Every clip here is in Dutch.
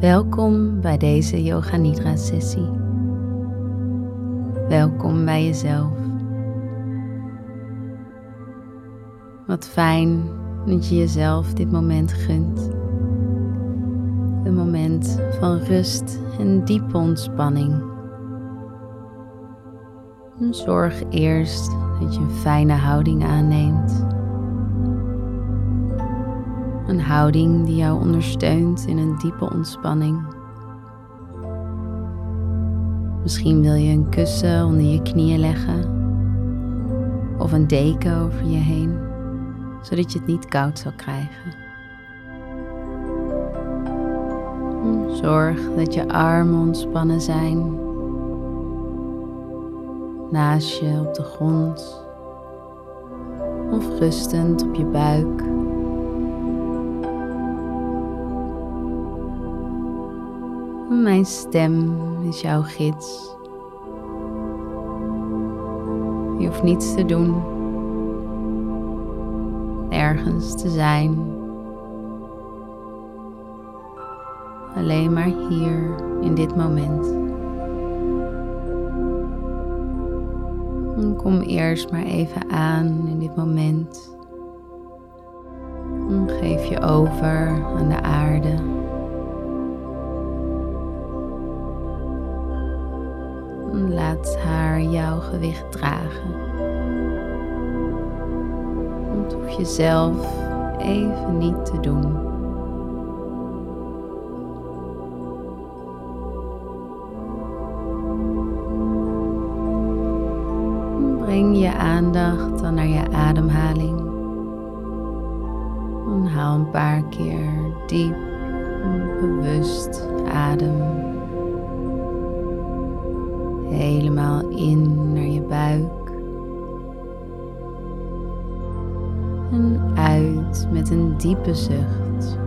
Welkom bij deze Yoga Nidra sessie. Welkom bij jezelf. Wat fijn dat je jezelf dit moment gunt. Een moment van rust en diepe ontspanning. Zorg eerst dat je een fijne houding aanneemt. Een houding die jou ondersteunt in een diepe ontspanning. Misschien wil je een kussen onder je knieën leggen of een deken over je heen, zodat je het niet koud zal krijgen. Zorg dat je armen ontspannen zijn, naast je op de grond of rustend op je buik. Mijn stem is jouw gids. Je hoeft niets te doen, ergens te zijn. Alleen maar hier in dit moment. kom eerst maar even aan in dit moment. Geef je over aan de aarde. Haar jouw gewicht dragen. Dat hoef je zelf even niet te doen. Breng je aandacht dan naar je ademhaling. En haal een paar keer diep en bewust adem helemaal in naar je buik. En uit met een diepe zucht.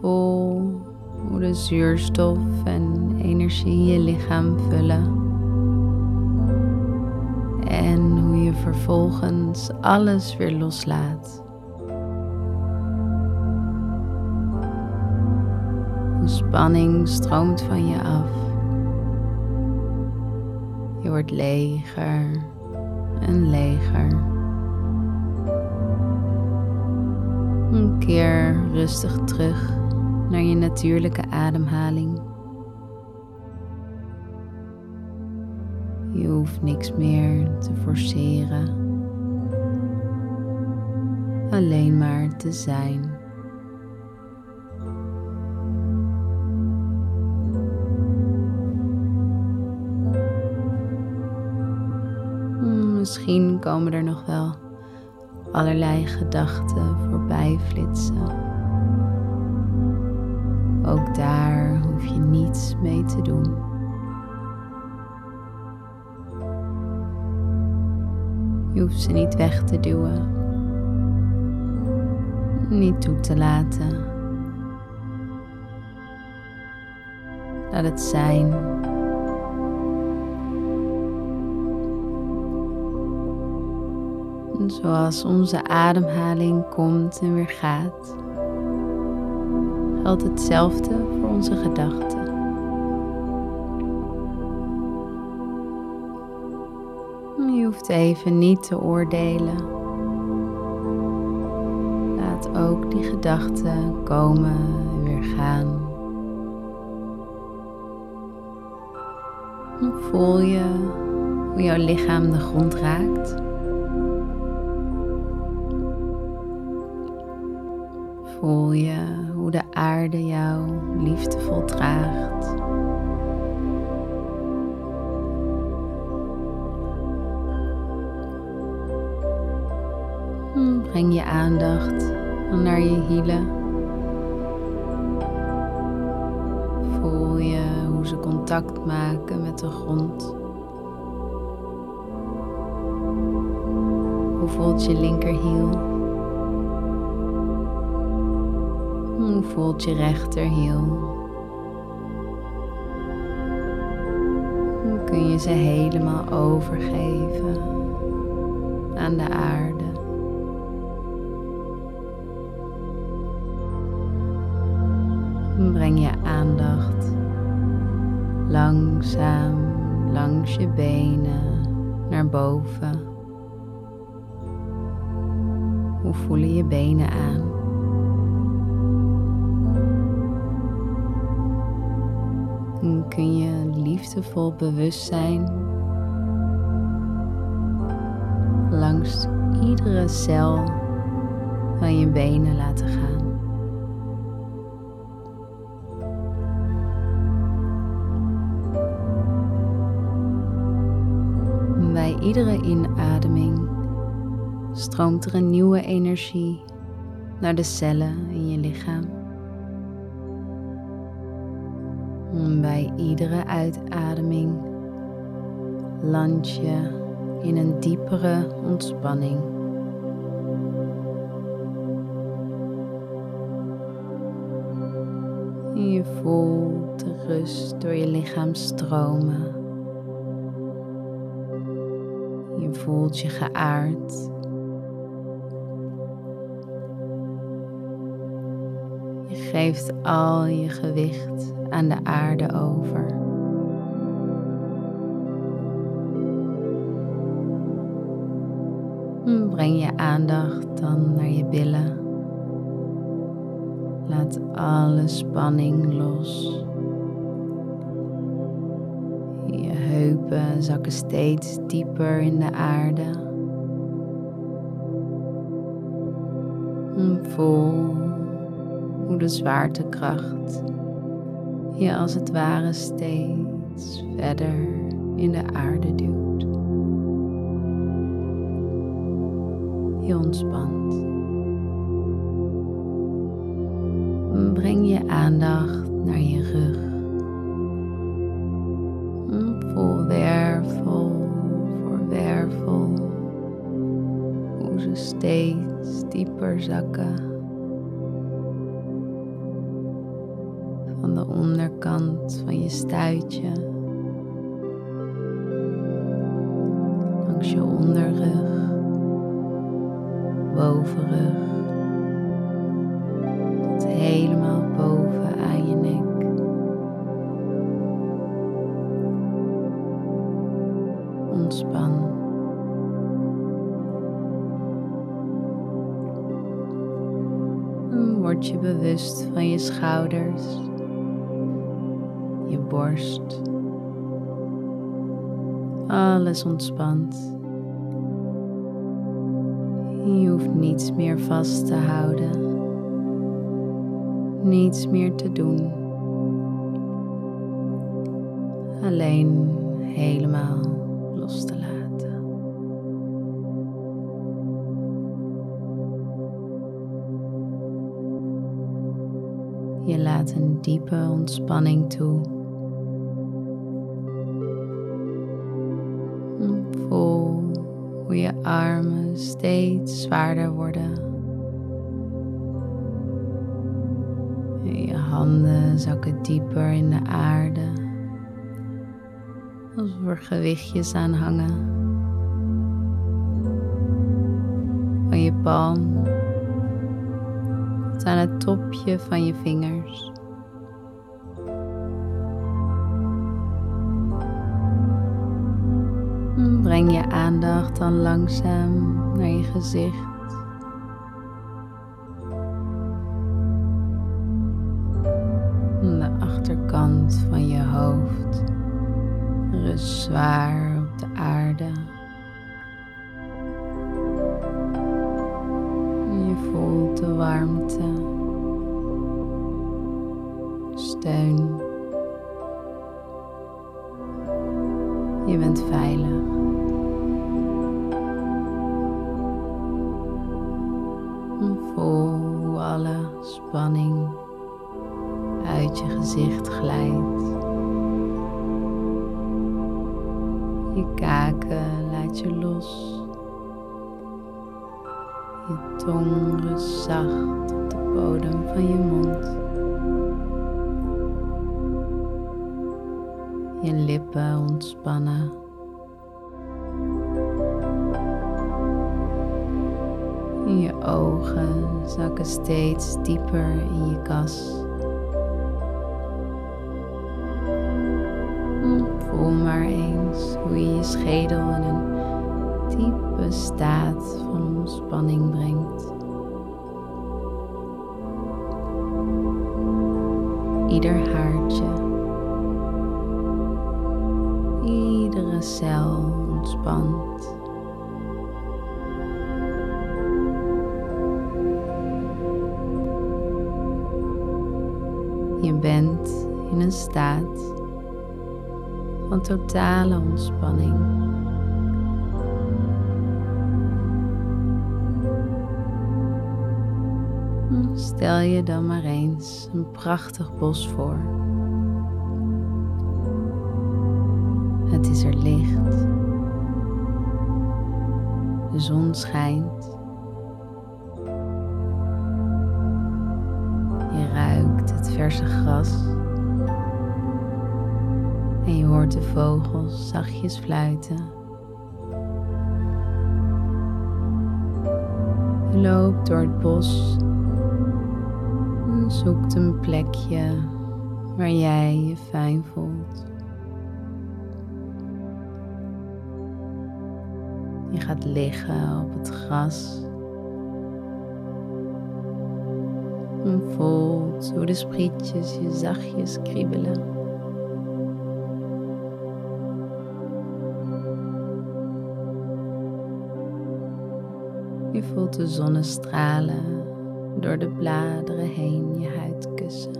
Voel hoe de zuurstof en energie je lichaam vullen. En hoe je vervolgens alles weer loslaat. Spanning stroomt van je af. Je wordt leger en leger. Een keer rustig terug naar je natuurlijke ademhaling. Je hoeft niks meer te forceren. Alleen maar te zijn. Misschien komen er nog wel allerlei gedachten voorbij flitsen. Ook daar hoef je niets mee te doen. Je hoeft ze niet weg te duwen, niet toe te laten. Laat het zijn. Zoals onze ademhaling komt en weer gaat, geldt hetzelfde voor onze gedachten. Je hoeft even niet te oordelen. Laat ook die gedachten komen en weer gaan. Voel je hoe jouw lichaam de grond raakt. Voel je hoe de aarde jou liefdevol draagt. Breng je aandacht naar je hielen. Voel je hoe ze contact maken met de grond. Hoe voelt je linkerhiel? Hoe voelt je rechterhiel? Hoe kun je ze helemaal overgeven aan de aarde? Breng je aandacht langzaam langs je benen naar boven. Hoe voelen je benen aan? Kun je liefdevol bewust zijn langs iedere cel van je benen laten gaan. Bij iedere inademing stroomt er een nieuwe energie naar de cellen in je lichaam. Bij iedere uitademing land je in een diepere ontspanning. Je voelt de rust door je lichaam stromen. Je voelt je geaard. Geeft al je gewicht aan de aarde over. Breng je aandacht dan naar je billen. Laat alle spanning los. Je heupen zakken steeds dieper in de aarde. Voel de zwaartekracht je als het ware steeds verder in de aarde duwt. je ontspant. Breng je aandacht naar je rug. Voel wervel voor wervel hoe ze steeds dieper zakken. Van je stuitje langs je onderrug bovenrug tot helemaal boven aan je nek. Ontspan. Word je bewust van je schouders, borst. Alles ontspant. Je hoeft niets meer vast te houden, niets meer te doen. Alleen helemaal los te laten. Je laat een diepe ontspanning toe. Je armen steeds zwaarder worden. Je handen zakken dieper in de aarde, alsof er gewichtjes aan hangen. Van je palm tot aan het topje van je vingers. Breng je aandacht dan langzaam naar je gezicht. Spanning uit je gezicht glijdt. Je kaken laat je los. Je tong rust zacht op de bodem van je mond. Je lippen ontspannen. Ogen zakken steeds dieper in je kas. Voel maar eens hoe je je schedel in een diepe staat van ontspanning brengt. Ieder haartje, iedere cel ontspant. Totale ontspanning. Stel je dan maar eens een prachtig bos voor. Het is er licht. De zon schijnt. Je ruikt het verse gras. En je hoort de vogels zachtjes fluiten. Je loopt door het bos en zoekt een plekje waar jij je fijn voelt. Je gaat liggen op het gras. En voelt hoe de sprietjes je zachtjes kriebelen. De zonnestralen door de bladeren heen je huid kussen.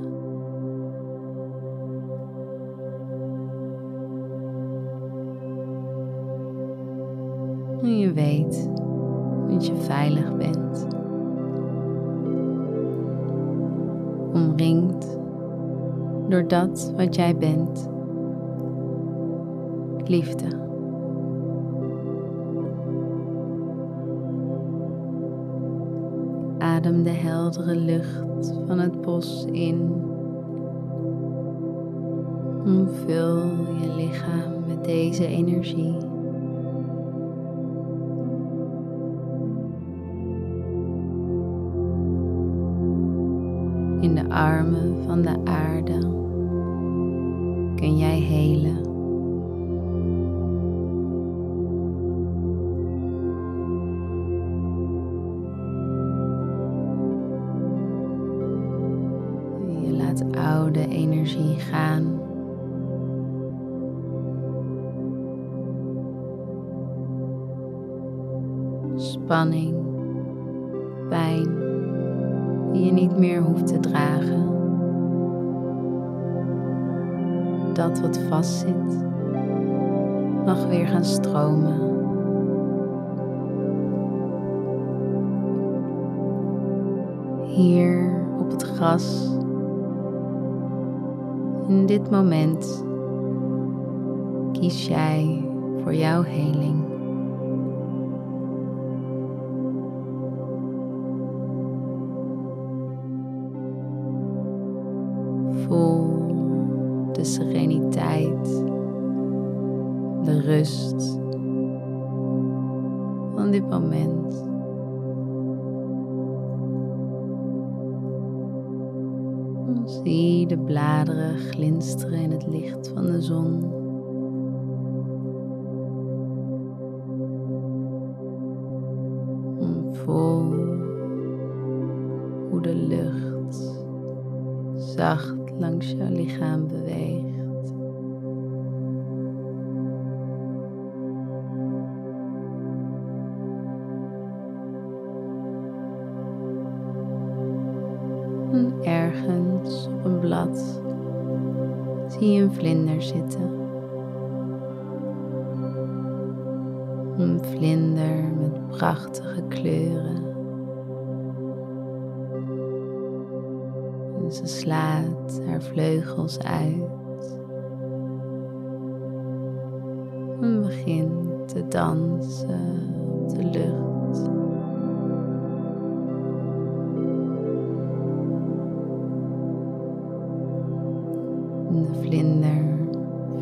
En je weet dat je veilig bent. Omringd door dat wat jij bent. Liefde. Adem de heldere lucht van het bos in. Vul je lichaam met deze energie. In de armen van de aarde kun jij helen. Spanning, pijn die je niet meer hoeft te dragen. Dat wat vastzit mag weer gaan stromen. Hier op het gras in dit moment kies jij voor jouw heling. Sereniteit, de rust van dit moment. Zie de bladeren glinsteren in het licht van de zon. Voel hoe de lucht zacht langs jouw lichaam beweegt. ergens op een blad zie je een vlinder zitten. Een vlinder met prachtige kleuren. En ze slaat haar vleugels uit. En begint te dansen op de lucht. de vlinder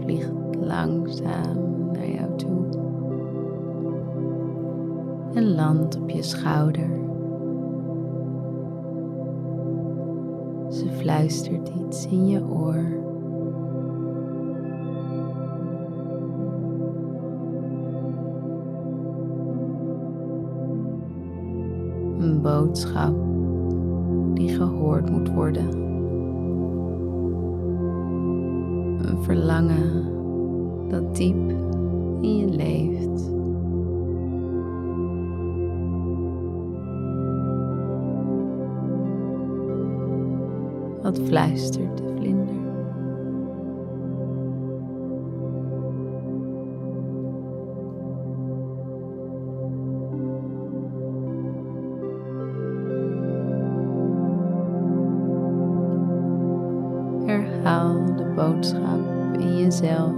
vliegt langzaam naar jou toe en landt op je schouder. fluistert iets in je oor. Een boodschap die gehoord moet worden. Een verlangen dat diep in je leeft. Wat fluistert de vlinder? Herhaal de boodschap in jezelf.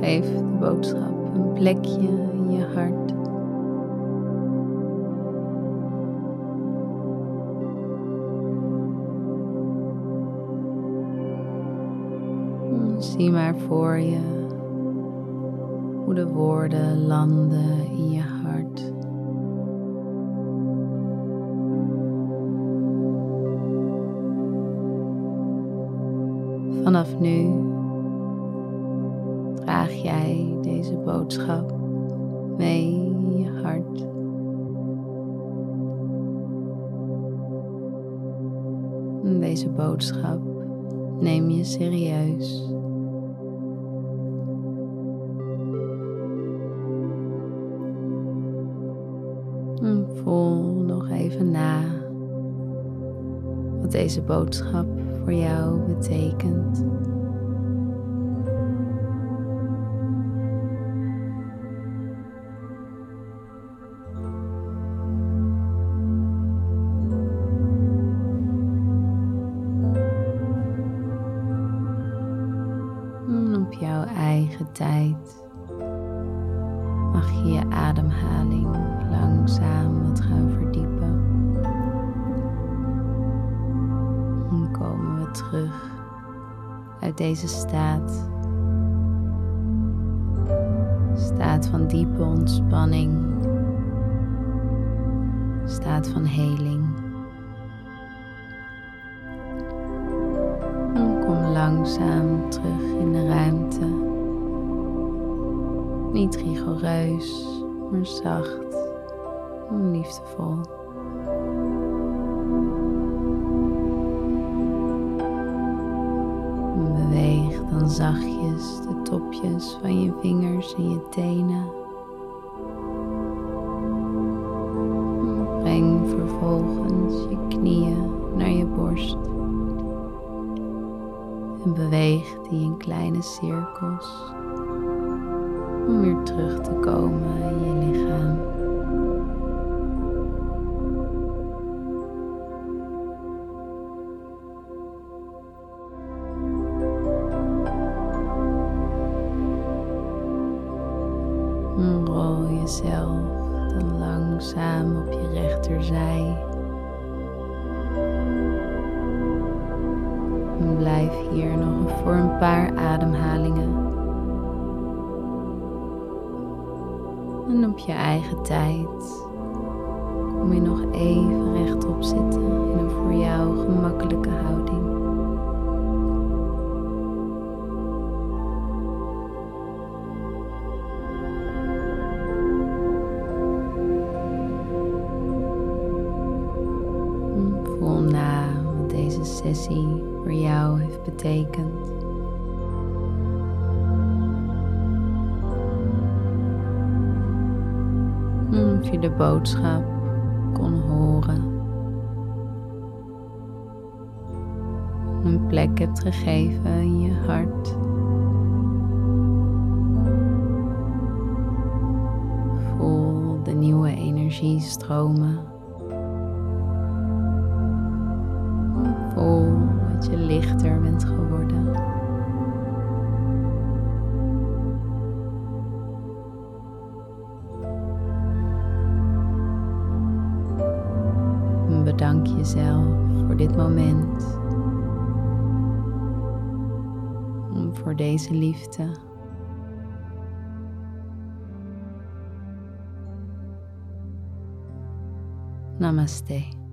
Geef de boodschap een plekje in je hart. Zie maar voor je hoe de woorden landen in je hart. Vanaf nu draag jij deze boodschap mee in je hart. Deze boodschap neem je serieus. Deze boodschap voor jou betekent. En op jouw eigen tijd deze staat. Staat van diepe ontspanning. Staat van heling. En kom langzaam terug in de ruimte. Niet rigoureus, maar zacht en liefdevol. Beweeg dan zachtjes de topjes van je vingers en je tenen. En Breng vervolgens je knieën naar je borst. En beweeg die in kleine cirkels om weer terug te komen in je lichaam. Jezelf dan langzaam op je rechterzij. En blijf hier nog voor een paar ademhalingen. En op je eigen tijd kom je nog even rechtop zitten in een voor jou gemakkelijke houding. Voor jou heeft betekend. En Of je de boodschap kon horen. Een plek hebt gegeven in je hart. Voel de nieuwe energie stromen. Lichter bent geworden. En bedank jezelf voor dit moment. En voor deze liefde. Namaste.